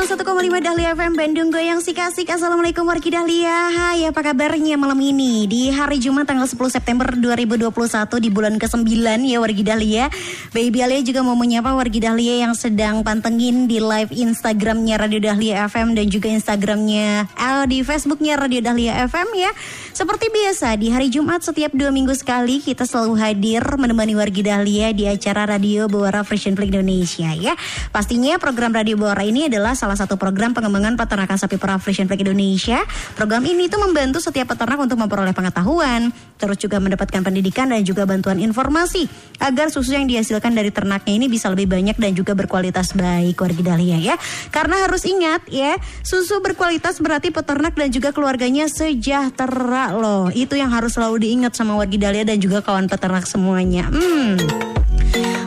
101,5 Dahlia FM Bandung Goyang Sikasik. Assalamualaikum wargi Dahlia. Hai apa kabarnya malam ini? Di hari Jumat tanggal 10 September 2021 Di bulan ke-9 ya wargi Dahlia. Baby Alia juga mau menyapa wargi Dahlia Yang sedang pantengin di live Instagramnya Radio Dahlia FM Dan juga Instagramnya eh, Di Facebooknya Radio Dahlia FM ya Seperti biasa di hari Jumat setiap dua minggu sekali Kita selalu hadir menemani wargi Dahlia Di acara Radio Bawara Fresh Flag Indonesia ya Pastinya program Radio Bawara ini adalah salah satu program pengembangan peternakan sapi perah Frisian Flag Indonesia. Program ini itu membantu setiap peternak untuk memperoleh pengetahuan, terus juga mendapatkan pendidikan dan juga bantuan informasi agar susu yang dihasilkan dari ternaknya ini bisa lebih banyak dan juga berkualitas baik warga Dahlia ya. Karena harus ingat ya, susu berkualitas berarti peternak dan juga keluarganya sejahtera loh. Itu yang harus selalu diingat sama warga Dahlia dan juga kawan peternak semuanya. Hmm.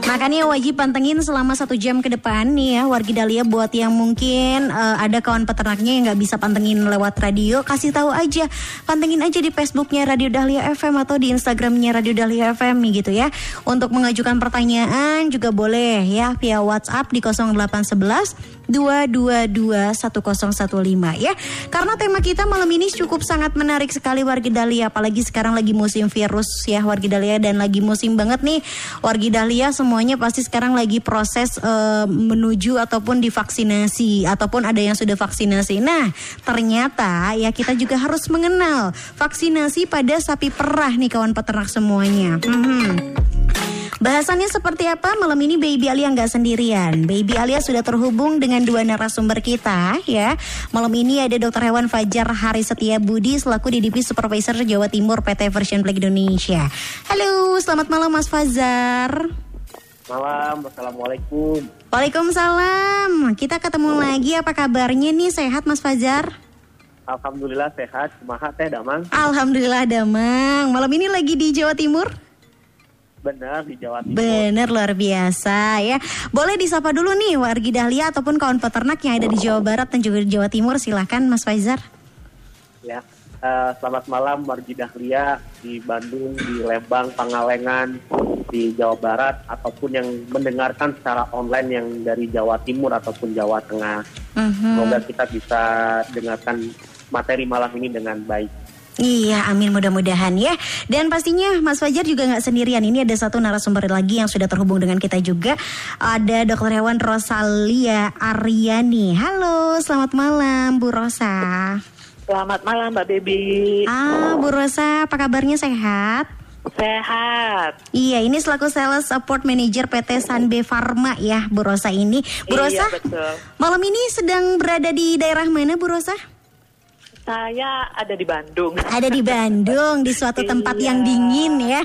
Makanya wajib pantengin selama satu jam ke depan nih ya wargi Dahlia buat yang mungkin uh, ada kawan peternaknya yang nggak bisa pantengin lewat radio kasih tahu aja pantengin aja di Facebooknya Radio Dahlia FM atau di Instagramnya Radio Dahlia FM gitu ya untuk mengajukan pertanyaan juga boleh ya via WhatsApp di 0811 2221015 ya. Karena tema kita malam ini cukup sangat menarik sekali warga Dahlia apalagi sekarang lagi musim virus ya warga Dahlia dan lagi musim banget nih warga Dahlia semuanya pasti sekarang lagi proses uh, menuju ataupun divaksinasi ataupun ada yang sudah vaksinasi. Nah, ternyata ya kita juga harus mengenal vaksinasi pada sapi perah nih kawan peternak semuanya. Hmm. Bahasannya seperti apa? Malam ini Baby Alia nggak sendirian. Baby Alia sudah terhubung dengan dua narasumber kita ya. Malam ini ada Dr. Hewan Fajar Hari Setia Budi selaku DDP Supervisor Jawa Timur PT Version Flag Indonesia. Halo, selamat malam Mas Fajar. Malam, Assalamualaikum. Waalaikumsalam. Kita ketemu lagi. Apa kabarnya nih? Sehat Mas Fajar? Alhamdulillah sehat. Kumaha teh Damang? Alhamdulillah Damang. Malam ini lagi di Jawa Timur? Benar di Jawa Timur. Benar luar biasa ya. Boleh disapa dulu nih wargi Dahlia ataupun kawan peternak yang ada di Jawa Barat dan juga di Jawa Timur. Silahkan Mas Faizar. Ya, uh, selamat malam wargi Dahlia di Bandung, di Lembang, Pangalengan, di Jawa Barat ataupun yang mendengarkan secara online yang dari Jawa Timur ataupun Jawa Tengah. Uh -huh. Semoga kita bisa dengarkan materi malam ini dengan baik. Iya, amin mudah-mudahan ya. Dan pastinya Mas Fajar juga nggak sendirian. Ini ada satu narasumber lagi yang sudah terhubung dengan kita juga. Ada Dokter Hewan Rosalia Aryani. Halo, selamat malam Bu Rosa. Selamat malam Mbak Baby. Ah, Bu Rosa, apa kabarnya sehat? Sehat. Iya, ini selaku Sales Support Manager PT Sanbe Pharma ya, Bu Rosa ini. Bu Rosa, iya, betul. malam ini sedang berada di daerah mana, Bu Rosa? Saya ada di Bandung. Ada di Bandung, di suatu tempat iya. yang dingin ya.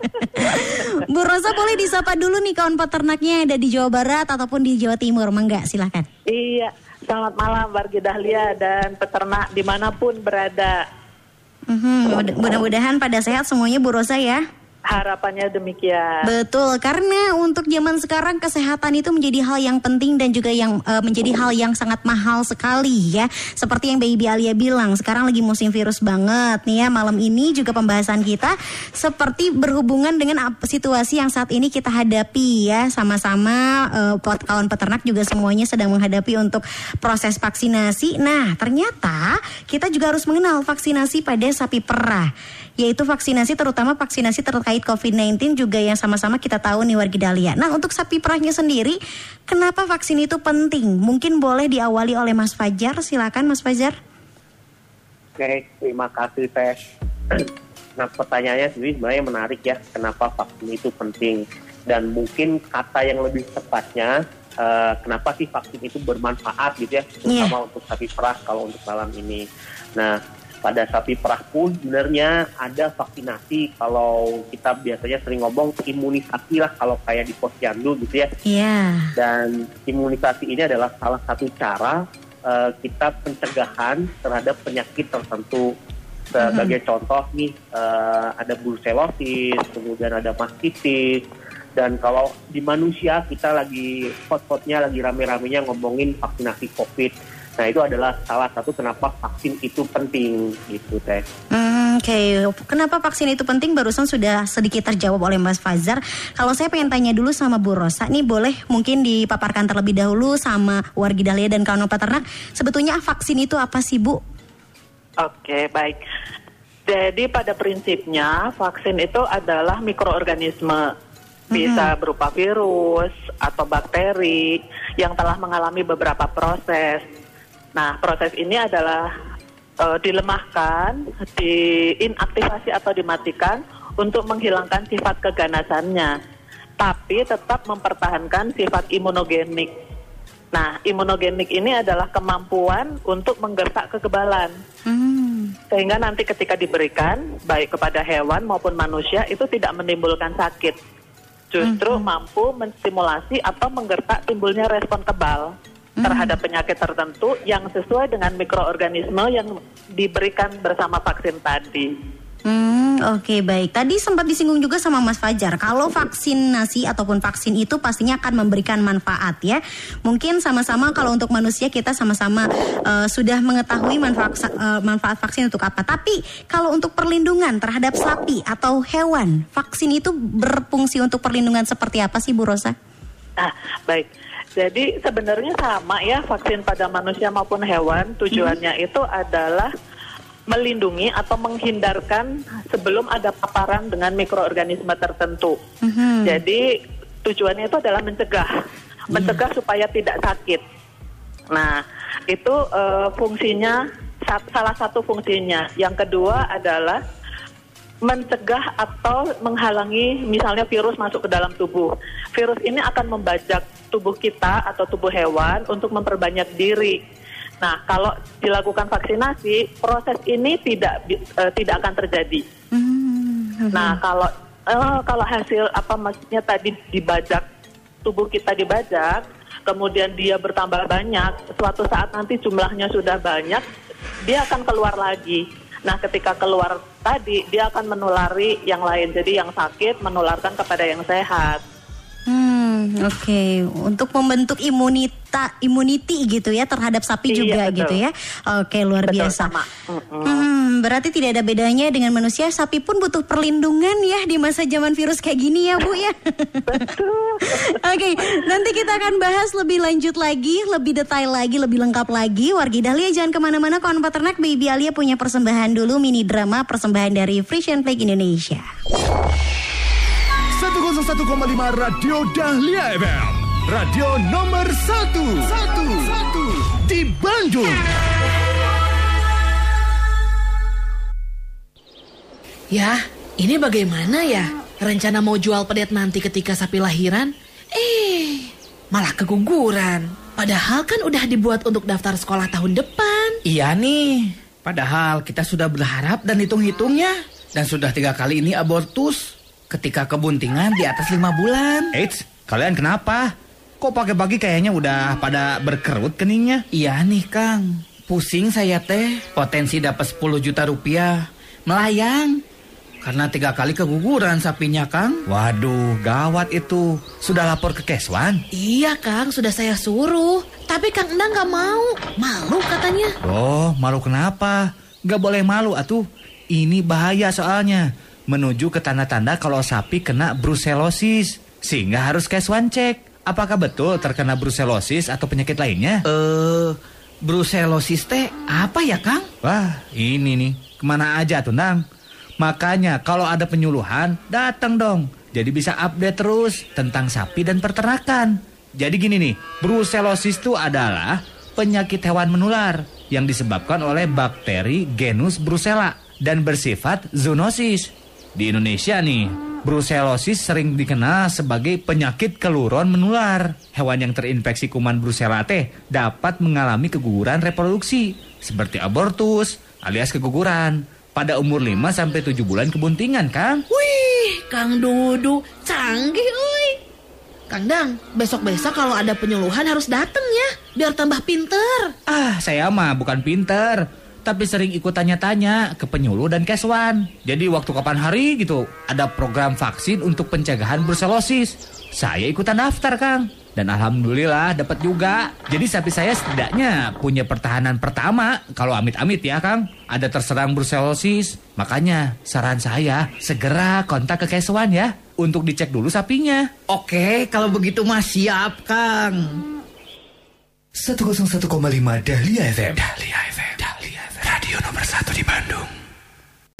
Bu Rosa boleh disapa dulu nih kawan peternaknya ada di Jawa Barat ataupun di Jawa Timur, mangga silahkan. Iya, selamat malam warga Dahlia dan peternak di mana pun berada. Mm -hmm, mudah-mudahan pada sehat semuanya Bu Rosa ya. Harapannya demikian. Betul, karena untuk zaman sekarang kesehatan itu menjadi hal yang penting dan juga yang uh, menjadi hal yang sangat mahal sekali ya. Seperti yang Baby Alia bilang, sekarang lagi musim virus banget nih ya. Malam ini juga pembahasan kita seperti berhubungan dengan situasi yang saat ini kita hadapi ya. Sama-sama uh, kawan peternak juga semuanya sedang menghadapi untuk proses vaksinasi. Nah, ternyata kita juga harus mengenal vaksinasi pada sapi perah yaitu vaksinasi terutama vaksinasi terkait COVID-19 juga yang sama-sama kita tahu nih warga Dahlia. Nah untuk sapi perahnya sendiri, kenapa vaksin itu penting? Mungkin boleh diawali oleh Mas Fajar, silakan Mas Fajar. Oke, terima kasih Teh. Nah pertanyaannya sendiri sebenarnya menarik ya, kenapa vaksin itu penting? Dan mungkin kata yang lebih tepatnya, uh, kenapa sih vaksin itu bermanfaat gitu ya, terutama yeah. untuk sapi perah kalau untuk malam ini. Nah, pada sapi perah pun sebenarnya ada vaksinasi kalau kita biasanya sering ngomong imunisasi lah kalau kayak di posyandu gitu ya. Iya. Yeah. Dan imunisasi ini adalah salah satu cara uh, kita pencegahan terhadap penyakit tertentu Sebagai contoh nih, eh, ada brucellosis, kemudian ada mastitis, dan kalau di manusia kita lagi hot-hotnya, lagi rame-ramenya ngomongin vaksinasi COVID. Nah itu adalah salah satu kenapa vaksin itu penting gitu teh. Hmm, Oke, kenapa vaksin itu penting? Barusan sudah sedikit terjawab oleh Mas Fajar. Kalau saya pengen tanya dulu sama Bu Rosa, nih boleh mungkin dipaparkan terlebih dahulu sama wargi Dahlia dan kawan peternak. Sebetulnya vaksin itu apa sih Bu? Oke, baik. Jadi pada prinsipnya vaksin itu adalah mikroorganisme bisa berupa virus atau bakteri yang telah mengalami beberapa proses. Nah, proses ini adalah eh, dilemahkan, diinaktivasi atau dimatikan untuk menghilangkan sifat keganasannya, tapi tetap mempertahankan sifat imunogenik. Nah, imunogenik ini adalah kemampuan untuk menggertak kekebalan. Hmm, Sehingga nanti ketika diberikan, baik kepada hewan maupun manusia, itu tidak menimbulkan sakit. Justru mampu menstimulasi atau menggertak timbulnya respon kebal terhadap penyakit tertentu yang sesuai dengan mikroorganisme yang diberikan bersama vaksin tadi. Hmm, oke baik. Tadi sempat disinggung juga sama Mas Fajar. Kalau vaksinasi ataupun vaksin itu pastinya akan memberikan manfaat ya. Mungkin sama-sama kalau untuk manusia kita sama-sama eh, sudah mengetahui manfaat eh, manfaat vaksin untuk apa. Tapi kalau untuk perlindungan terhadap sapi atau hewan, vaksin itu berfungsi untuk perlindungan seperti apa sih Bu Rosa? Nah, baik. Jadi sebenarnya sama ya vaksin pada manusia maupun hewan. Tujuannya itu adalah melindungi atau menghindarkan sebelum ada paparan dengan mikroorganisme tertentu. Mhm. Jadi tujuannya itu adalah mencegah, mencegah supaya tidak sakit. Nah, itu eh, fungsinya sa- salah satu fungsinya. Yang kedua adalah mencegah atau menghalangi misalnya virus masuk ke dalam tubuh. Virus ini akan membajak tubuh kita atau tubuh hewan untuk memperbanyak diri. Nah, kalau dilakukan vaksinasi, proses ini tidak eh, tidak akan terjadi. Hmm, Nah, kalau eh, kalau hasil apa maksudnya tadi dibajak tubuh kita dibajak, kemudian dia bertambah banyak, suatu saat nanti jumlahnya sudah banyak, dia akan keluar lagi. Nah, ketika keluar tadi, dia akan menulari yang lain. Jadi yang sakit menularkan kepada yang sehat. Hmm, oke. Untuk membentuk imunita, immunity gitu ya terhadap sapi Iya, juga betul. gitu ya. Oke, luar Betul, biasa. sama. Hmm, berarti tidak ada bedanya dengan manusia. Sapi pun butuh perlindungan ya di masa zaman virus kayak gini ya, Bu ya. Oke, nanti kita akan bahas lebih lanjut lagi, lebih detail lagi, lebih lengkap lagi. Wargi Dahlia jangan ke mana-mana, kawan peternak. Baby Alia punya persembahan dulu, mini drama persembahan dari Frisian Flag Indonesia. 101,5 Radio Dahlia FM. Radio nomor 1. 1. Di Bandung. Ya, ini bagaimana ya? Rencana mau jual pedet nanti ketika sapi lahiran? Eh, malah keguguran. Padahal kan udah dibuat untuk daftar sekolah tahun depan. Iya nih. Padahal kita sudah berharap dan hitung-hitungnya. Dan sudah tiga kali ini abortus. Ketika kebuntingan di atas lima bulan. Eits, kalian kenapa? Kok pagi-pagi kayaknya udah pada berkerut keningnya? Iya nih Kang. Pusing saya teh. Potensi dapat 10 juta rupiah. Melayang. Karena tiga kali keguguran sapinya Kang. Waduh, gawat itu. Sudah lapor ke Keswan? Iya Kang, sudah saya suruh. Tapi Kang Endang nggak mau. Malu katanya. Oh, malu kenapa? Gak boleh malu atuh. Ini bahaya soalnya. Menuju ke tanda-tanda kalau sapi kena brucellosis. Sehingga harus Keswan cek. Apakah betul terkena brucellosis atau penyakit lainnya? Eh, brucellosis teh apa ya Kang? Wah, ini nih. Ke mana aja tuh, Nang? Makanya kalau ada penyuluhan, datang dong. Jadi bisa update terus tentang sapi dan peternakan. Jadi gini nih, brucellosis itu adalah penyakit hewan menular yang disebabkan oleh bakteri genus Brucella dan bersifat zoonosis. Di Indonesia nih, brucellosis sering dikenal sebagai penyakit keluron menular. Hewan yang terinfeksi kuman Brucella teh dapat mengalami keguguran reproduksi seperti abortus alias keguguran pada umur 5 sampai 7 bulan kebuntingan, Kang. Wih, Kang Dudu, canggih uy. Kang Dang, besok-besok kalau ada penyuluhan harus dateng ya, biar tambah pinter. Ah, saya mah bukan pinter, tapi sering ikut tanya-tanya ke penyuluh dan keswan. Jadi waktu kapan hari gitu, ada program vaksin untuk pencegahan brusellosis. Saya ikutan daftar, Kang. Dan alhamdulillah dapat juga. Jadi sapi saya setidaknya punya pertahanan pertama kalau amit-amit ya Kang. Ada terserang brusellosis. Makanya saran saya segera kontak ke Keswan ya untuk dicek dulu sapinya. Oke, kalau begitu mas siap, Kang. 101,5 Dahlia FM. Dahlia FM. 1 di Bandung.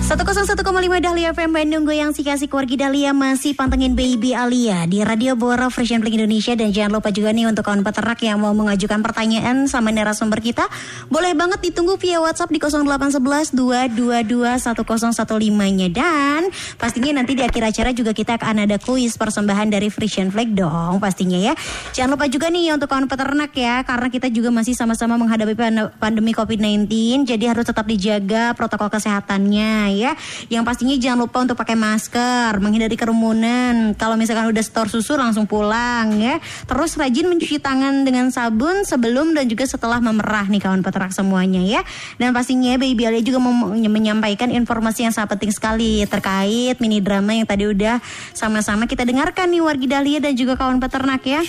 101,5 Dahlia FM Bandung Goyang si kasih keluarga Dahlia masih pantengin Baby Alia di Radio Bora Fresh and Indonesia. Dan jangan lupa juga nih untuk kawan peternak yang mau mengajukan pertanyaan sama narasumber kita boleh banget ditunggu via WhatsApp di 0811 222 1015-nya dan pastinya nanti di akhir acara juga kita akan ada kuis persembahan dari Fresh Flag dong pastinya ya. Jangan lupa juga nih untuk kawan peternak ya karena kita juga masih sama-sama menghadapi pan- pandemi COVID-19 jadi harus tetap dijaga protokol kesehatannya ya. Yang pastinya jangan lupa untuk pakai masker, menghindari kerumunan. Kalau misalkan udah store susu langsung pulang ya. Terus rajin mencuci tangan dengan sabun sebelum dan juga setelah memerah nih kawan peternak semuanya ya. Dan pastinya Baby Alia juga menyampaikan informasi yang sangat penting sekali terkait mini drama yang tadi udah sama-sama kita dengarkan nih wargi Dahlia dan juga kawan peternak ya.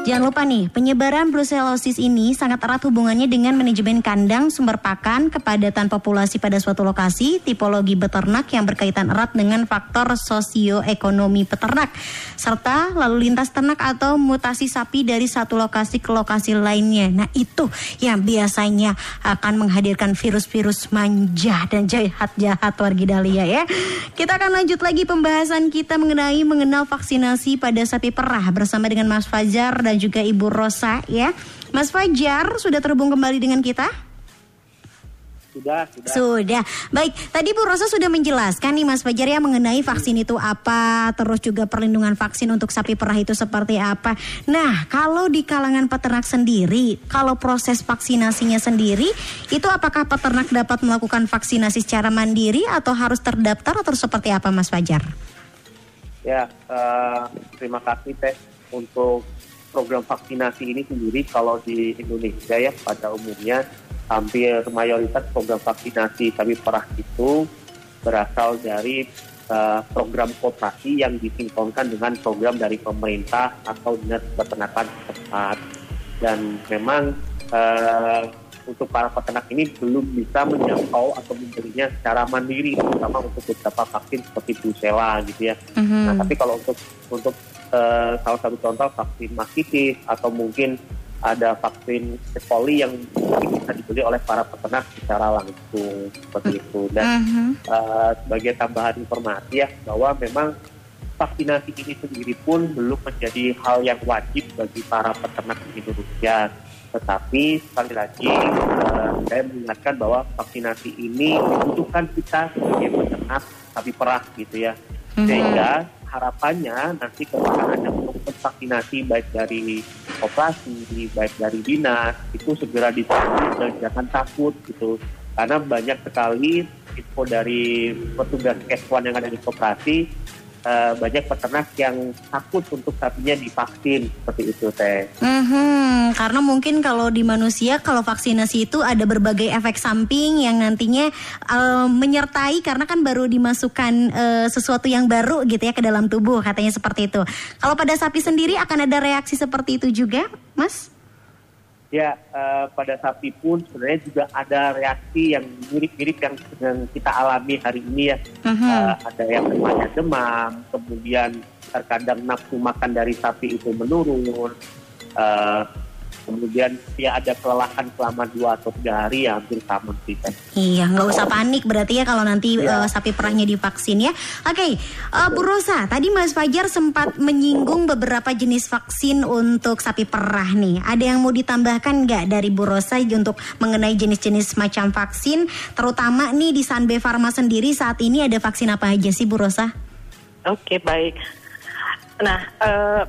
Jangan lupa nih, penyebaran brucellosis ini sangat erat hubungannya dengan manajemen kandang, sumber pakan, kepadatan populasi pada suatu lokasi, tipologi beternak yang berkaitan erat dengan faktor sosioekonomi peternak, serta lalu lintas ternak atau mutasi sapi dari satu lokasi ke lokasi lainnya. Nah itu yang biasanya akan menghadirkan virus-virus manja dan jahat-jahat wargi Dahlia ya. Kita akan lanjut lagi pembahasan kita mengenai mengenal vaksinasi pada sapi perah bersama dengan Mas Fajar dan juga Ibu Rosa ya. Mas Fajar sudah terhubung kembali dengan kita? Sudah, sudah. Sudah. Baik, tadi Bu Rosa sudah menjelaskan nih Mas Fajar ya mengenai vaksin itu apa, terus juga perlindungan vaksin untuk sapi perah itu seperti apa. Nah, kalau di kalangan peternak sendiri, kalau proses vaksinasinya sendiri, itu apakah peternak dapat melakukan vaksinasi secara mandiri atau harus terdaftar atau seperti apa Mas Fajar? Ya, eh, terima kasih Teh untuk program vaksinasi ini sendiri kalau di Indonesia ya pada umumnya hampir mayoritas program vaksinasi sapi perah itu berasal dari eh, program kooperasi yang disinkronkan dengan program dari pemerintah atau dinas peternakan setempat dan memang eh, untuk para peternak ini belum bisa menjangkau atau membelinya secara mandiri terutama untuk beberapa vaksin seperti Brucella gitu ya. Nah tapi kalau untuk untuk eh, salah satu contoh vaksin mastitis atau mungkin ada vaksin E. coli yang bisa dibeli oleh para peternak secara langsung seperti itu. Dan eh, sebagai tambahan informasi ya bahwa memang vaksinasi ini sendiri pun belum menjadi hal yang wajib bagi para peternak di Indonesia. Tetapi sekali lagi eh, saya mengingatkan bahwa vaksinasi ini dibutuhkan kita sebagai peternak sapi perah gitu ya. Sehingga harapannya nanti ketika ada untuk vaksinasi baik dari operasi baik dari dinas itu segera ditangani dan jangan takut gitu. Karena banyak sekali info dari petugas keswan yang ada di koperasi eh, banyak peternak yang takut untuk sapinya divaksin seperti itu teh Mhm, karena mungkin kalau di manusia kalau vaksinasi itu ada berbagai efek samping yang nantinya eh, menyertai karena kan baru dimasukkan eh, sesuatu yang baru gitu ya ke dalam tubuh katanya seperti itu. Kalau pada sapi sendiri akan ada reaksi seperti itu juga, Mas? Ya, eh, pada sapi pun sebenarnya juga ada reaksi yang mirip-mirip yang sedang kita alami hari ini ya. Eh, ada yang namanya demam, kemudian terkadang nafsu makan dari sapi itu menurun, eh, kemudian dia ada kelelahan selama dua atau tiga hari ya hampir sama sih. Iya, nggak usah panik berarti ya kalau nanti Iya. eh, sapi perahnya divaksin ya. Oke, eh, Bu Rosa, tadi Mas Fajar sempat menyinggung beberapa jenis vaksin untuk sapi perah nih. Ada yang mau ditambahkan nggak dari Bu Rosa untuk mengenai jenis-jenis macam vaksin, terutama nih di Sanbe Pharma sendiri saat ini ada vaksin apa aja sih Bu Rosa? Oke baik. Nah eh,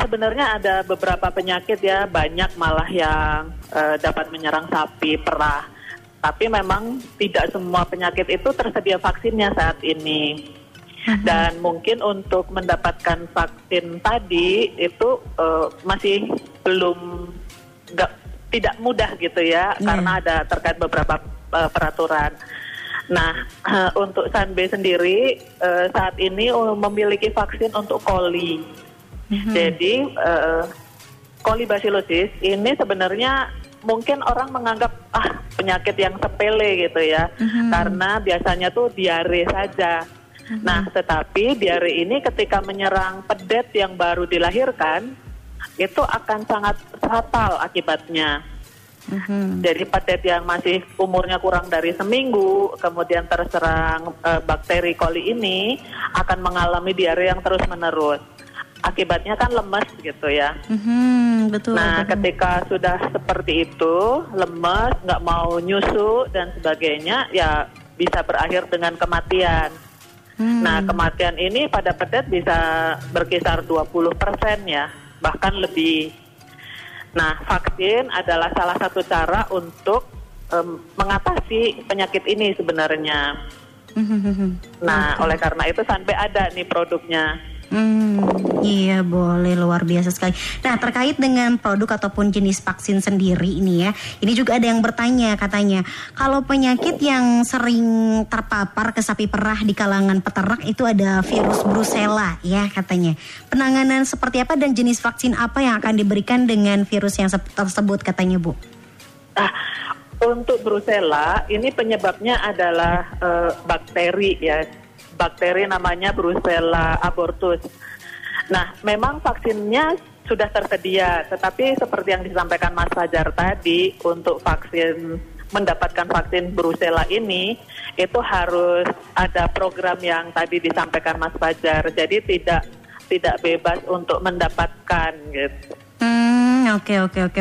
sebenarnya ada beberapa penyakit ya banyak malah yang eh, dapat menyerang sapi perah. Tapi memang tidak semua penyakit itu tersedia vaksinnya saat ini. Dan mungkin untuk mendapatkan vaksin tadi itu eh, masih belum nggak tidak mudah gitu ya Iya. karena ada terkait beberapa uh, peraturan. Nah, uh, untuk Sanbe sendiri uh, saat ini uh, memiliki vaksin untuk koli. Jadi uh, kolibasilosis ini sebenarnya mungkin orang menganggap ah penyakit yang sepele gitu ya, karena biasanya tuh diare saja. Nah, tetapi diare ini ketika menyerang pedet yang baru dilahirkan itu akan sangat fatal akibatnya. Mhm. Jadi pedet yang masih umurnya kurang dari seminggu, kemudian terserang eh, bakteri coli ini akan mengalami diare yang terus menerus. Akibatnya kan lemes gitu ya. Mhm, betul. Nah, betul. ketika sudah seperti itu, lemes, nggak mau nyusu dan sebagainya, ya bisa berakhir dengan kematian. Hmm. Nah, kematian ini pada pedet bisa berkisar 20% ya, bahkan lebih. Nah, vaksin adalah salah satu cara untuk em, mengatasi penyakit ini sebenarnya. Mhm. Nah, oleh karena itu sampai ada nih produknya. Hmm, iya boleh luar biasa sekali. Nah terkait dengan produk ataupun jenis vaksin sendiri ini ya, ini juga ada yang bertanya katanya kalau penyakit yang sering terpapar ke sapi perah di kalangan peternak itu ada virus Brucella ya katanya. Penanganan seperti apa dan jenis vaksin apa yang akan diberikan dengan virus yang tersebut katanya Bu? Ah, untuk Brucella ini penyebabnya adalah eh, bakteri ya. Bakteri namanya Brucella abortus. Nah, memang vaksinnya sudah tersedia, tetapi seperti yang disampaikan Mas Fajar tadi, untuk vaksin mendapatkan vaksin Brucella ini itu harus ada program yang tadi disampaikan Mas Fajar. Jadi tidak tidak bebas untuk mendapatkan gitu. Hmm, oke oke oke.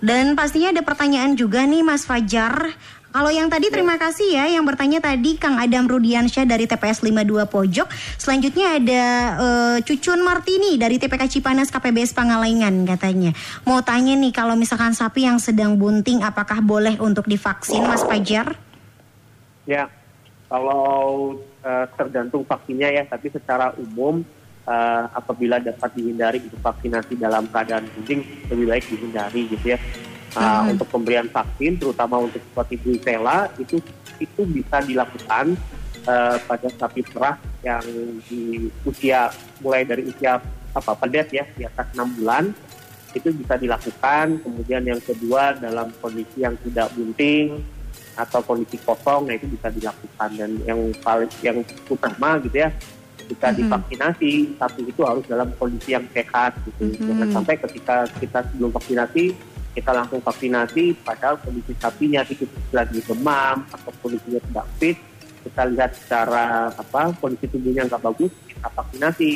Dan pastinya ada pertanyaan juga nih Mas Fajar. Kalau yang tadi terima kasih ya yang bertanya tadi Kang Adam Rudiansyah dari TPS 52 Pojok. Selanjutnya ada eh, Cucun Martini dari TPK Cipanas KPBS Pangalengan katanya. Mau tanya nih kalau misalkan sapi yang sedang bunting apakah boleh untuk divaksin Mas Fajar? Ya, kalau eh, tergantung vaksinnya ya, tapi secara umum eh, apabila dapat dihindari untuk vaksinasi dalam keadaan bunting lebih baik dihindari gitu ya. Uh, Untuk pemberian vaksin, terutama untuk seperti Brucella itu itu bisa dilakukan eh, pada sapi perah yang di usia mulai dari usia apa pedet ya di atas enam bulan itu bisa dilakukan. Kemudian yang kedua dalam kondisi yang tidak bunting atau kondisi kosong, nah itu bisa dilakukan. Dan yang paling yang utama gitu ya, jika divaksinasi sapi itu harus dalam kondisi yang sehat gitu. Jangan sampai ketika kita sebelum vaksinasi kita langsung vaksinasi, padahal kondisi sapinya itu lagi demam atau kondisinya tidak fit, kita lihat secara apa kondisi tubuhnya nggak bagus, kita vaksinasi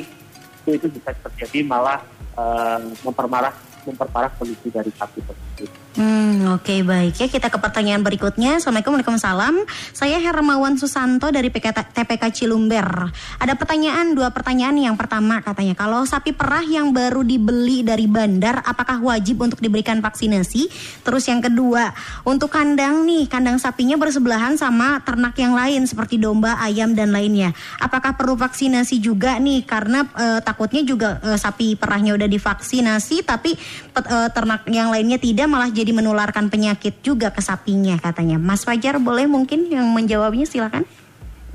itu itu bisa terjadi malah eh, memperparah memperparah kondisi dari sapi tersebut. Hmm, oke baik ya kita ke pertanyaan berikutnya. Assalamualaikum Waalaikumsalam. Saya Hermawan Susanto dari PK TPK Cilumber. Ada pertanyaan, dua pertanyaan. Yang pertama katanya, kalau sapi perah yang baru dibeli dari bandar, apakah wajib untuk diberikan vaksinasi? Terus yang kedua, untuk kandang nih, kandang sapinya bersebelahan sama ternak yang lain seperti domba, ayam dan lainnya. Apakah perlu vaksinasi juga nih? Karena eh, takutnya juga eh, sapi perahnya udah divaksinasi, tapi eh, ternak yang lainnya tidak malah jadi menularkan penyakit juga ke sapinya katanya. Mas Fajar boleh mungkin yang menjawabnya silakan.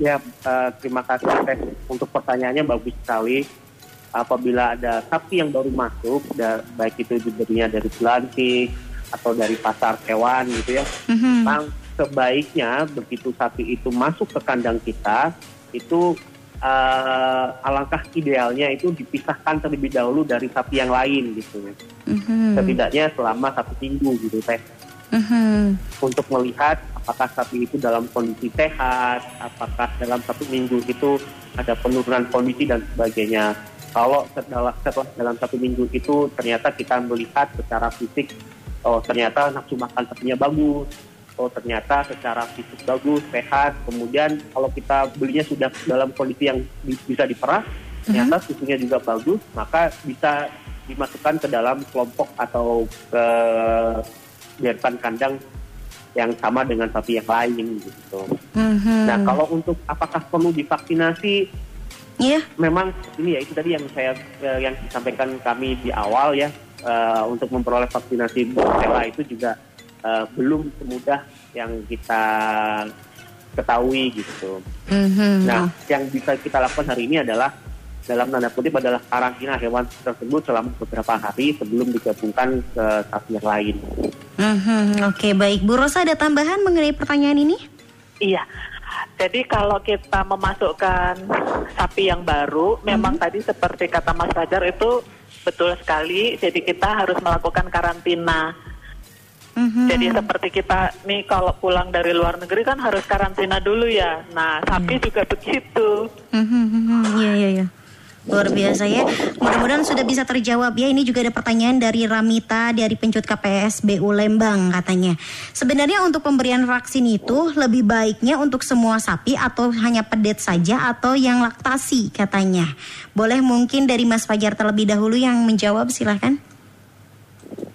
Ya, eh, terima kasih Teh untuk pertanyaannya bagus sekali. Apabila ada sapi yang baru masuk, da- baik itu diberinya dari pelantik atau dari pasar hewan gitu ya, Mhm. memang sebaiknya begitu sapi itu masuk ke kandang kita, itu eh, alangkah idealnya itu dipisahkan terlebih dahulu dari sapi yang lain gitu ya. Mhm. Setidaknya selama satu minggu gitu Teh Mhm. untuk melihat apakah sapi itu dalam kondisi sehat, apakah dalam satu minggu itu ada penurunan kondisi dan sebagainya. Kalau setelah, setelah dalam satu minggu itu ternyata kita melihat secara fisik, oh ternyata nafsu makan sapinya bagus, oh ternyata secara fisik bagus, sehat. Kemudian kalau kita belinya sudah dalam kondisi yang di- bisa diperah, ternyata susunya juga bagus, maka bisa dimasukkan ke dalam kelompok atau ke biarkan kandang yang sama dengan sapi yang lain gitu. Mhm. Nah kalau untuk apakah perlu divaksinasi, Iya. memang ini ya itu tadi yang saya eh, yang disampaikan kami di awal ya eh, untuk memperoleh vaksinasi Brusela itu juga eh, belum semudah yang kita ketahui gitu. Mhm. Nah, yang bisa kita lakukan hari ini adalah dalam tanda kutip adalah karantina hewan tersebut selama beberapa hari sebelum digabungkan ke sapi yang lain. Mhm, Oke baik, Bu Rosa ada tambahan mengenai pertanyaan ini? Iya. Jadi kalau kita memasukkan sapi yang baru, memang tadi seperti kata Mas Fajar itu betul sekali. Jadi kita harus melakukan karantina. Mhm. Jadi seperti kita nih kalau pulang dari luar negeri kan harus karantina dulu ya. Nah sapi juga begitu. Mhm, mhm, Iya iya iya. Luar biasa ya. Mudah-mudahan sudah bisa terjawab ya. Ini juga ada pertanyaan dari Ramita dari pencut KPSBU Lembang katanya. Sebenarnya untuk pemberian vaksin itu lebih baiknya untuk semua sapi atau hanya pedet saja atau yang laktasi katanya. Boleh mungkin dari Mas Fajar terlebih dahulu yang menjawab silahkan.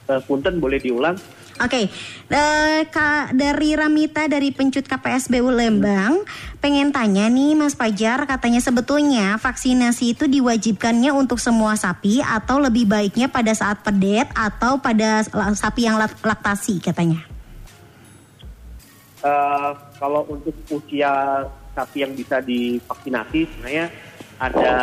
Eh, Punten boleh diulang? Oke, eh, Kak dari Ramita dari pencut KPSBU Lembang pengen tanya nih Mas Fajar katanya sebetulnya vaksinasi itu diwajibkannya untuk semua sapi atau lebih baiknya pada saat pedet atau pada sapi yang lak- laktasi katanya. Eh, kalau untuk usia sapi yang bisa divaksinasi sebenarnya ada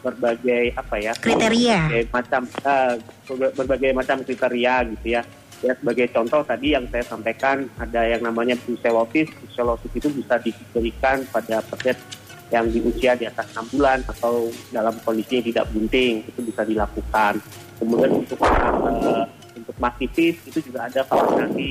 berbagai apa ya Kriteria. berbagai macam eh, berba- berbagai macam kriteria gitu ya ya sebagai contoh tadi yang saya sampaikan ada yang namanya brucellosis. Brucellosis itu bisa diberikan pada pedet yang di usia di atas 6 bulan atau dalam kondisi yang tidak bunting itu bisa dilakukan. Kemudian untuk eh, untuk mastitis itu juga ada vaksinasi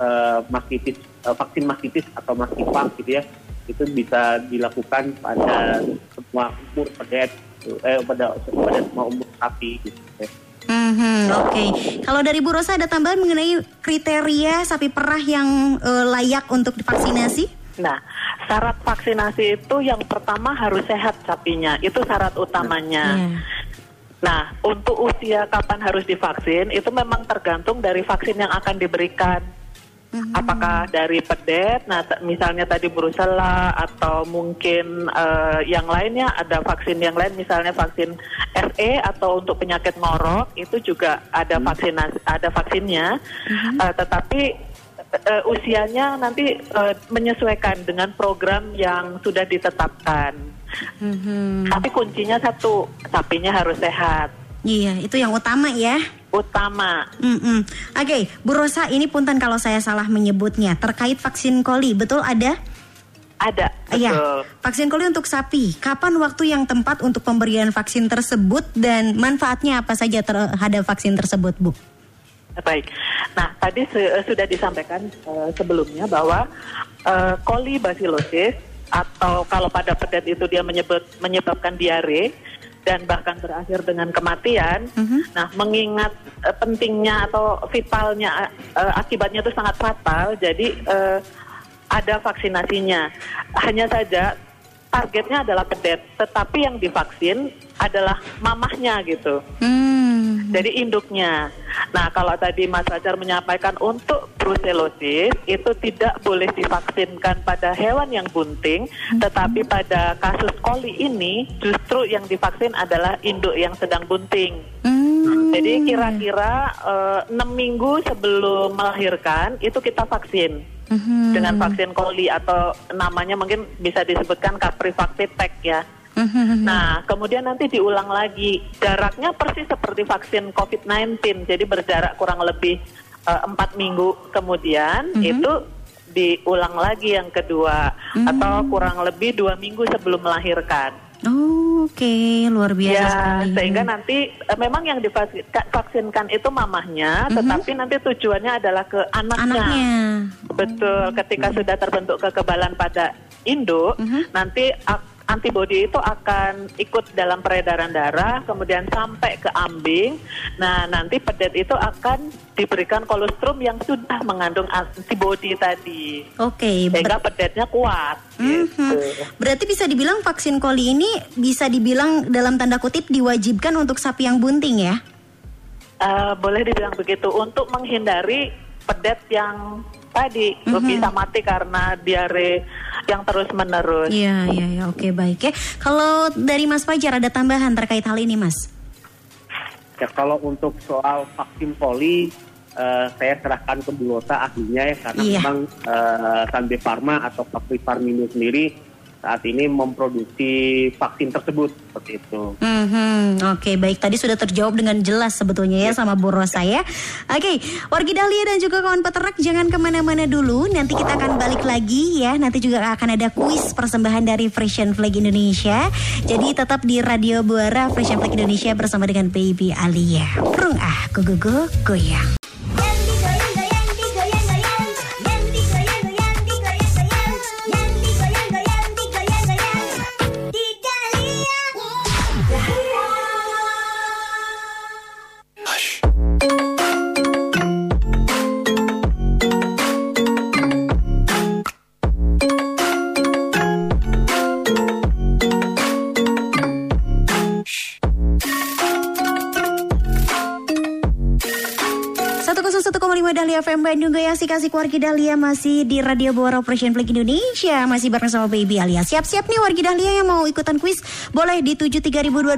eh, mastitis eh, vaksin mastitis atau mastitis gitu ya. Itu bisa dilakukan pada semua umur pedet eh pada pada semua umur sapi gitu ya. Mhm, Oke, kalau dari Bu Rosa ada tambahan mengenai kriteria sapi perah yang eh, layak untuk divaksinasi? Nah, syarat vaksinasi itu yang pertama harus sehat sapinya, itu syarat utamanya. Iya. Nah, untuk usia kapan harus divaksin itu memang tergantung dari vaksin yang akan diberikan. Apakah dari pedet, nah t- misalnya tadi brusela atau mungkin eh, yang lainnya ada vaksin yang lain, misalnya vaksin SE atau untuk penyakit ngorok itu juga ada vaksinasi, ada vaksinnya, Eh, tetapi eh, usianya nanti eh, menyesuaikan dengan program yang sudah ditetapkan. Mhm. Tapi kuncinya satu, sapinya harus sehat. Iya, itu yang utama ya. Utama. Mm-mm. Oke, Bu Rosa, ini punten kalau saya salah menyebutnya terkait vaksin koli, betul ada? Ada, Iya, vaksin koli untuk sapi. Kapan waktu yang tepat untuk pemberian vaksin tersebut dan manfaatnya apa saja terhadap vaksin tersebut, Bu? Baik. Nah, tadi se- sudah disampaikan eh, sebelumnya bahwa eh, kolibasilosis atau kalau pada pedet itu dia menyebut menyebabkan diare dan bahkan berakhir dengan kematian. Nah, mengingat eh, pentingnya atau vitalnya eh, akibatnya itu sangat fatal, jadi eh, ada vaksinasinya. Hanya saja targetnya adalah pedet, tetapi yang divaksin adalah mamahnya gitu. Hmm. Jadi induknya. Nah, kalau tadi Mas Fajar menyampaikan untuk brucellosis itu tidak boleh divaksinkan pada hewan yang bunting, tetapi pada kasus koli ini justru yang divaksin adalah induk yang sedang bunting. Hmm. Jadi kira-kira eh, enam minggu sebelum melahirkan itu kita vaksin dengan vaksin koli atau namanya mungkin bisa disebutkan Caprivactitec ya. Mhm. Nah, kemudian nanti diulang lagi. Jaraknya persis seperti vaksin COVID-19, jadi berjarak kurang lebih eh, empat minggu kemudian itu diulang lagi yang kedua atau kurang lebih dua minggu sebelum melahirkan. Oh, Oke, luar biasa Ya, sekali. sehingga nanti eh, memang yang divaksinkan itu mamahnya, tetapi nanti tujuannya adalah ke anaknya. Anaknya. Betul, ketika sudah terbentuk kekebalan pada induk, nanti ak- antibodi itu akan ikut dalam peredaran darah, kemudian sampai ke ambing. Nah, nanti pedet itu akan diberikan kolostrum yang sudah mengandung antibodi tadi, Oke, ber- sehingga pedetnya kuat. Gitu. Mhm. berarti bisa dibilang vaksin koli ini bisa dibilang dalam tanda kutip diwajibkan untuk sapi yang bunting ya? Eh, boleh dibilang begitu untuk menghindari pedet yang tadi bisa mati karena diare yang terus menerus. Iya, iya, iya. Oke, baik ya. Kalau dari Mas Fajar ada tambahan terkait hal ini, Mas? Ya kalau untuk soal vaksin poli, eh, saya serahkan ke Bu Lota ahlinya ya karena Iya. memang eh, Sanbe Pharma atau Fakri Farmindo sendiri saat ini memproduksi vaksin tersebut seperti itu. Mhm, Oke baik tadi sudah terjawab dengan jelas sebetulnya ya sama Bu Rosa ya. Oke wargi Dahlia dan juga kawan peternak jangan ke mana-mana dulu. Nanti kita akan balik lagi ya. Nanti juga akan ada kuis persembahan dari Fresh and Flag Indonesia. Jadi tetap di Radio Buara Fresh and Flag Indonesia bersama dengan Baby Alia. Prung ah go go go goyang. Dahlia FM Bandung Goyang si kasih wargi Dahlia masih di Radio Bora Operation Flag Indonesia masih bareng sama Baby Alia. Siap-siap nih wargi Dahlia yang mau ikutan kuis boleh di 73028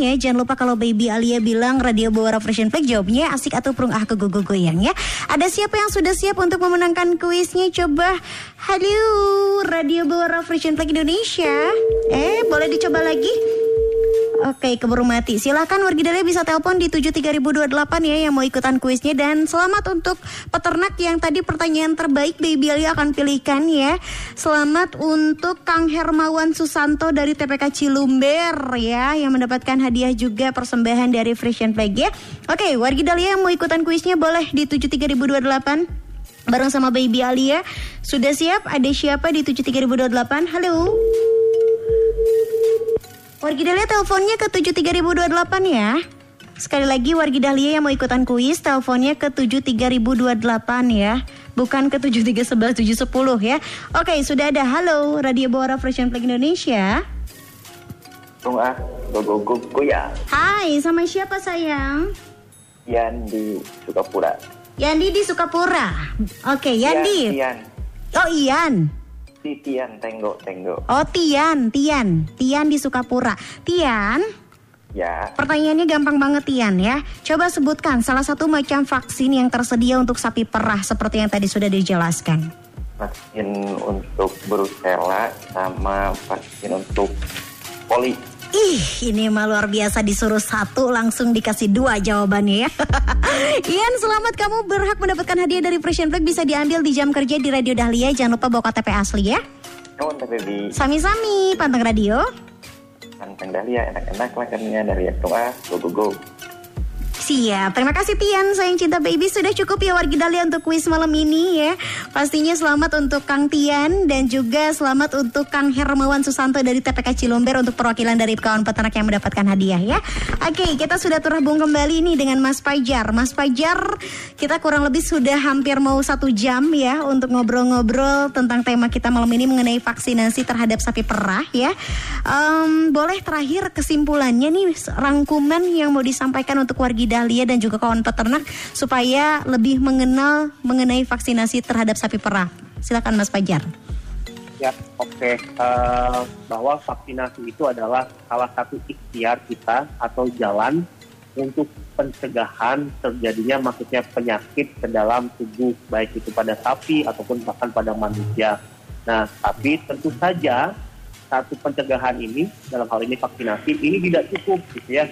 ya. Jangan lupa kalau Baby Alia bilang Radio Bora Operation Flag jawabnya asik atau prung ah ke gogo goyang ya. Ada siapa yang sudah siap untuk memenangkan kuisnya? Coba halo Radio Bora Operation Flag Indonesia. Eh boleh dicoba lagi? Oke, keburu mati. Silahkan wargi Dahlia bisa telepon di 73028 ya yang mau ikutan kuisnya dan selamat untuk peternak yang tadi pertanyaan terbaik Baby Ali akan pilihkan ya. Selamat untuk Kang Hermawan Susanto dari TPK Cilumber ya yang mendapatkan hadiah juga persembahan dari Fresh and Flag ya. Oke, wargi Dahlia yang mau ikutan kuisnya boleh di 73028 bareng sama Baby Alia. Sudah siap? Ada siapa di 73028? Halo. Wargi Dahlia teleponnya ke 73028 ya. Sekali lagi Wargi Dahlia yang mau ikutan kuis teleponnya ke 73028 ya. Bukan ke 7311710 ya. Oke, sudah ada. Halo, Radio Bora Fresh and Flag Indonesia. Tung ah, ya. Hai, sama siapa sayang? Yan di Sukapura. Yandi di Sukapura. Oke, Yandi. Tian, Oh, Ian. Si Tian Tenggo Tenggo. Oh, Tian, Tian. Tian di Sukapura. Tian, Ya, Pertanyaannya gampang banget Tian ya. Coba sebutkan salah satu macam vaksin yang tersedia untuk sapi perah seperti yang tadi sudah dijelaskan. vaksin untuk Brusela sama vaksin untuk poli. Ih, ini mah luar biasa disuruh satu langsung dikasih dua jawabannya ya. Ian, selamat kamu berhak mendapatkan hadiah dari Fresh and Flag bisa diambil di jam kerja di Radio Dahlia. Jangan lupa bawa KTP asli ya. Sami-sami panteng radio. Kanteng Dahlia enak-enak lah kannya dari Tung ah, go go go. Siap, terima kasih Tian, sayang cinta baby sudah cukup ya wargi Dahlia untuk kuis malam ini ya. Pastinya selamat untuk Kang Tian dan juga selamat untuk Kang Hermawan Susanto dari TPK Cilomber untuk perwakilan dari kawan peternak yang mendapatkan hadiah ya. Oke, kita sudah terhubung kembali nih dengan Mas Fajar. Mas Fajar, kita kurang lebih sudah hampir mau satu jam ya untuk ngobrol-ngobrol tentang tema kita malam ini mengenai vaksinasi terhadap sapi perah ya. Em, boleh terakhir kesimpulannya nih rangkuman yang mau disampaikan untuk wargi Dahlia dan juga kawan peternak supaya lebih mengenal mengenai vaksinasi terhadap sapi perah. Silakan Mas Fajar. Ya, oke. Eh, bahwa vaksinasi itu adalah salah satu ikhtiar kita atau jalan untuk pencegahan terjadinya maksudnya penyakit ke dalam tubuh baik itu pada sapi ataupun bahkan pada manusia. Nah, tapi tentu saja satu pencegahan ini dalam hal ini vaksinasi ini tidak cukup gitu ya.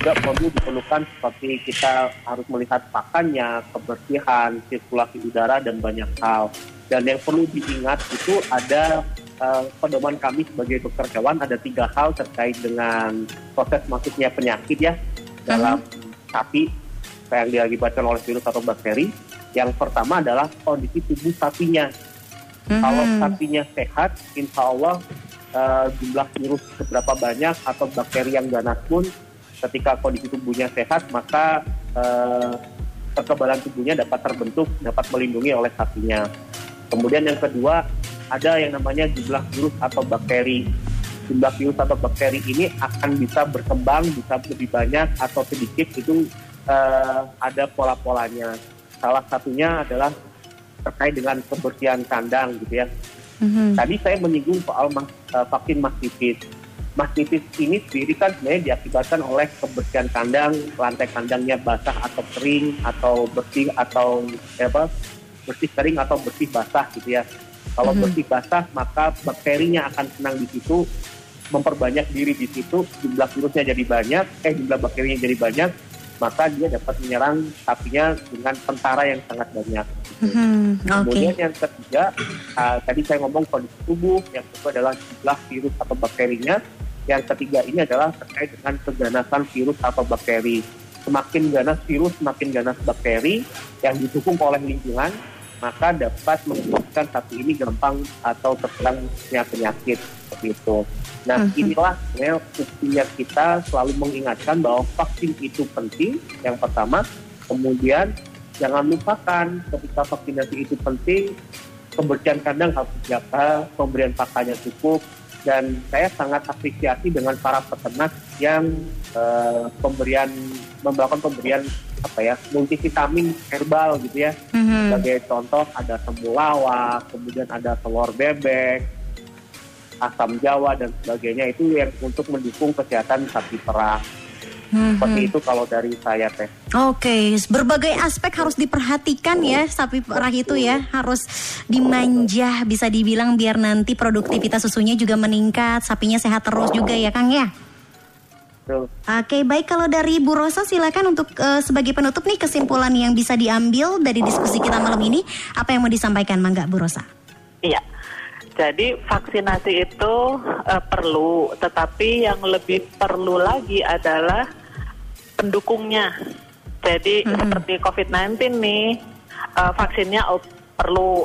Juga perlu diperlukan seperti kita harus melihat pakannya, kebersihan, sirkulasi udara dan banyak hal. Dan yang perlu diingat itu ada eh, pedoman kami sebagai dokter hewan ada tiga hal terkait dengan proses masuknya penyakit ya dalam sapi yang diakibatkan oleh virus atau bakteri. Yang pertama adalah kondisi tubuh sapinya. Kalau sapinya sehat, insya Allah eh, jumlah virus seberapa banyak atau bakteri yang ganas pun ketika kondisi tubuhnya sehat maka eh, kekebalan tubuhnya dapat terbentuk, dapat melindungi oleh sapinya. Kemudian yang kedua ada yang namanya jumlah virus atau bakteri. Jumlah virus atau bakteri ini akan bisa berkembang, bisa lebih banyak atau sedikit itu eh, ada pola-polanya. Salah satunya adalah terkait dengan kebersihan kandang gitu ya. Tadi saya menyinggung soal mas- eh, vaksin mastitis. mastitis ini sendiri kan sebenarnya diakibatkan oleh kebersihan kandang, lantai kandangnya basah atau kering atau bersih atau ya apa bersih kering atau bersih basah gitu ya. Kalau bersih basah maka bakterinya akan senang di situ, memperbanyak diri di situ, jumlah virusnya jadi banyak, eh jumlah bakterinya jadi banyak, maka dia dapat menyerang sapinya dengan tentara yang sangat banyak. Hmm, Oke. Kemudian yang ketiga, uh, tadi saya ngomong kondisi tubuh, yang kedua adalah jumlah virus atau bakterinya. Yang ketiga ini adalah terkait dengan keganasan virus atau bakteri. Semakin ganas virus, semakin ganas bakteri yang didukung oleh lingkungan, maka dapat menyebabkan sapi ini gampang atau terserang penyakit seperti itu. Nah, inilah sebenarnya buktinya kita selalu mengingatkan bahwa vaksin itu penting. Yang pertama, kemudian jangan lupakan ketika vaksinasi itu penting, kebersihan kandang harus dijaga, pemberian pakannya cukup, dan saya sangat apresiasi dengan para peternak yang eh, pemberian melakukan pemberian apa ya multivitamin herbal gitu ya. Mhm. Sebagai contoh ada temulawak, kemudian ada telur bebek, asam jawa dan sebagainya itu yang untuk mendukung kesehatan sapi perah. Mhm. Seperti itu kalau dari saya teh. Oke, berbagai aspek harus diperhatikan ya sapi perah itu ya harus dimanja bisa dibilang biar nanti produktivitas susunya juga meningkat, sapinya sehat terus juga ya Kang ya. Oke, baik kalau dari Bu Rosa silakan untuk eh, sebagai penutup nih kesimpulan yang bisa diambil dari diskusi kita malam ini apa yang mau disampaikan Mangga Bu Rosa? Iya. Jadi vaksinasi itu eh, perlu, tetapi yang lebih perlu lagi adalah pendukungnya. Jadi seperti COVID-19 nih, eh, vaksinnya perlu,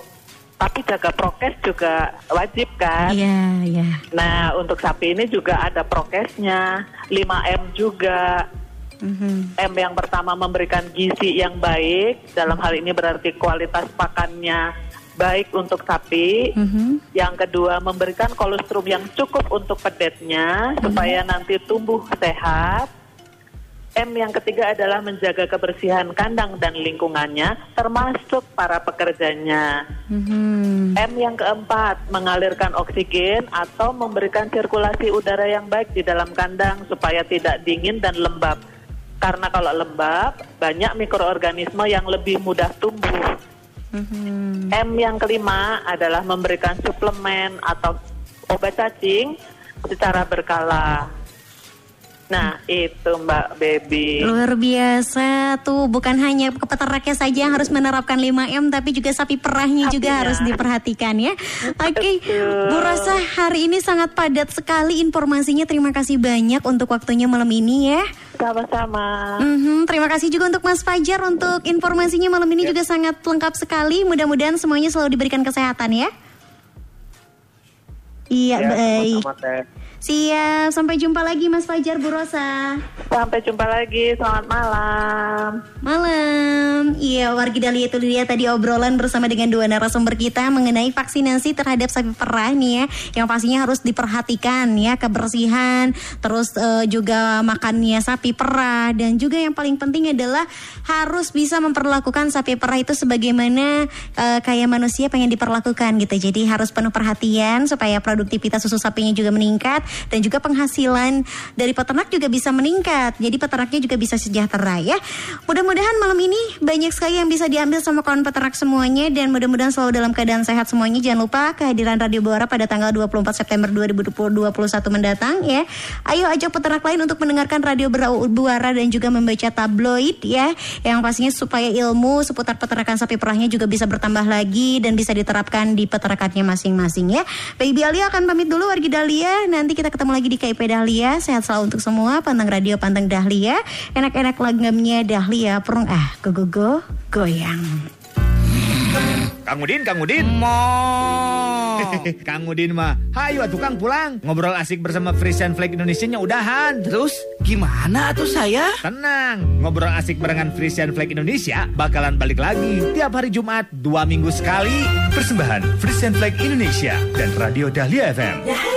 tapi jaga prokes juga wajib kan. Iya, iya. Nah, untuk sapi ini juga ada prokesnya, 5M juga. Mhm. M yang pertama memberikan gizi yang baik, dalam hal ini berarti kualitas pakannya baik untuk sapi. Mhm. Yang kedua memberikan kolostrum yang cukup untuk pedetnya supaya nanti tumbuh sehat. M yang ketiga adalah menjaga kebersihan kandang dan lingkungannya termasuk para pekerjanya. Mhm. M yang keempat, mengalirkan oksigen atau memberikan sirkulasi udara yang baik di dalam kandang supaya tidak dingin dan lembab. Karena kalau lembab, banyak mikroorganisme yang lebih mudah tumbuh. Mhm. M yang kelima adalah memberikan suplemen atau obat cacing secara berkala. Nah, itu Mbak Baby. Luar biasa tuh bukan hanya ke peternaknya saja yang harus menerapkan 5M tapi juga sapi perahnya juga Sapinya. harus diperhatikan ya. Oke, Betul. Bu Rosa hari ini sangat padat sekali informasinya. Terima kasih banyak untuk waktunya malam ini ya. Sama-sama. Mhm, terima kasih juga untuk Mas Fajar untuk informasinya malam ini juga sangat lengkap sekali. Mudah-mudahan semuanya selalu diberikan kesehatan ya. Iya Ya, baik. sama-sama. Siap, sampai jumpa lagi Mas Fajar Bu Rosa. Sampai jumpa lagi. Selamat malam. Malam, iya wargi Dahlia itu dia tadi obrolan bersama dengan dua narasumber kita mengenai vaksinasi terhadap sapi perah nih ya, yang pastinya harus diperhatikan ya kebersihan, terus eh, juga makannya sapi perah dan juga yang paling penting adalah harus bisa memperlakukan sapi perah itu sebagaimana eh, kayak manusia pengen diperlakukan gitu. Jadi harus penuh perhatian supaya produktivitas susu sapinya juga meningkat dan juga penghasilan dari peternak juga bisa meningkat. Jadi peternaknya juga bisa sejahtera ya. Mudah-mudahan malam ini banyak sekali yang bisa diambil sama kawan peternak semuanya dan mudah-mudahan selalu dalam keadaan sehat semuanya. Jangan lupa kehadiran Radio Buara pada tanggal 24 September 2021 mendatang ya. Ayo ajak peternak lain untuk mendengarkan Radio Buara dan juga membaca tabloid ya. Yang pastinya supaya ilmu seputar peternakan sapi perahnya juga bisa bertambah lagi dan bisa diterapkan di peternakannya masing-masing ya. Baby Alia akan pamit dulu wargi Dahlia. Nanti kita ketemu lagi di KIP Dahlia. Sehat selalu untuk semua. Pantang radio, pantang Dahlia. Enak-enak lagamnya Dahlia. Perung ah, go go go, goyang. Kang Udin, Kang Udin. Kang Udin mah, hayu atuh Kang pulang. Ngobrol asik bersama Frisian Flag Indonesia-nya udahan. Terus gimana tuh saya? Tenang, ngobrol asik barengan Frisian Flag Indonesia bakalan balik lagi tiap hari Jumat dua minggu sekali. Persembahan Frisian Flag Indonesia dan Radio Dahlia FM.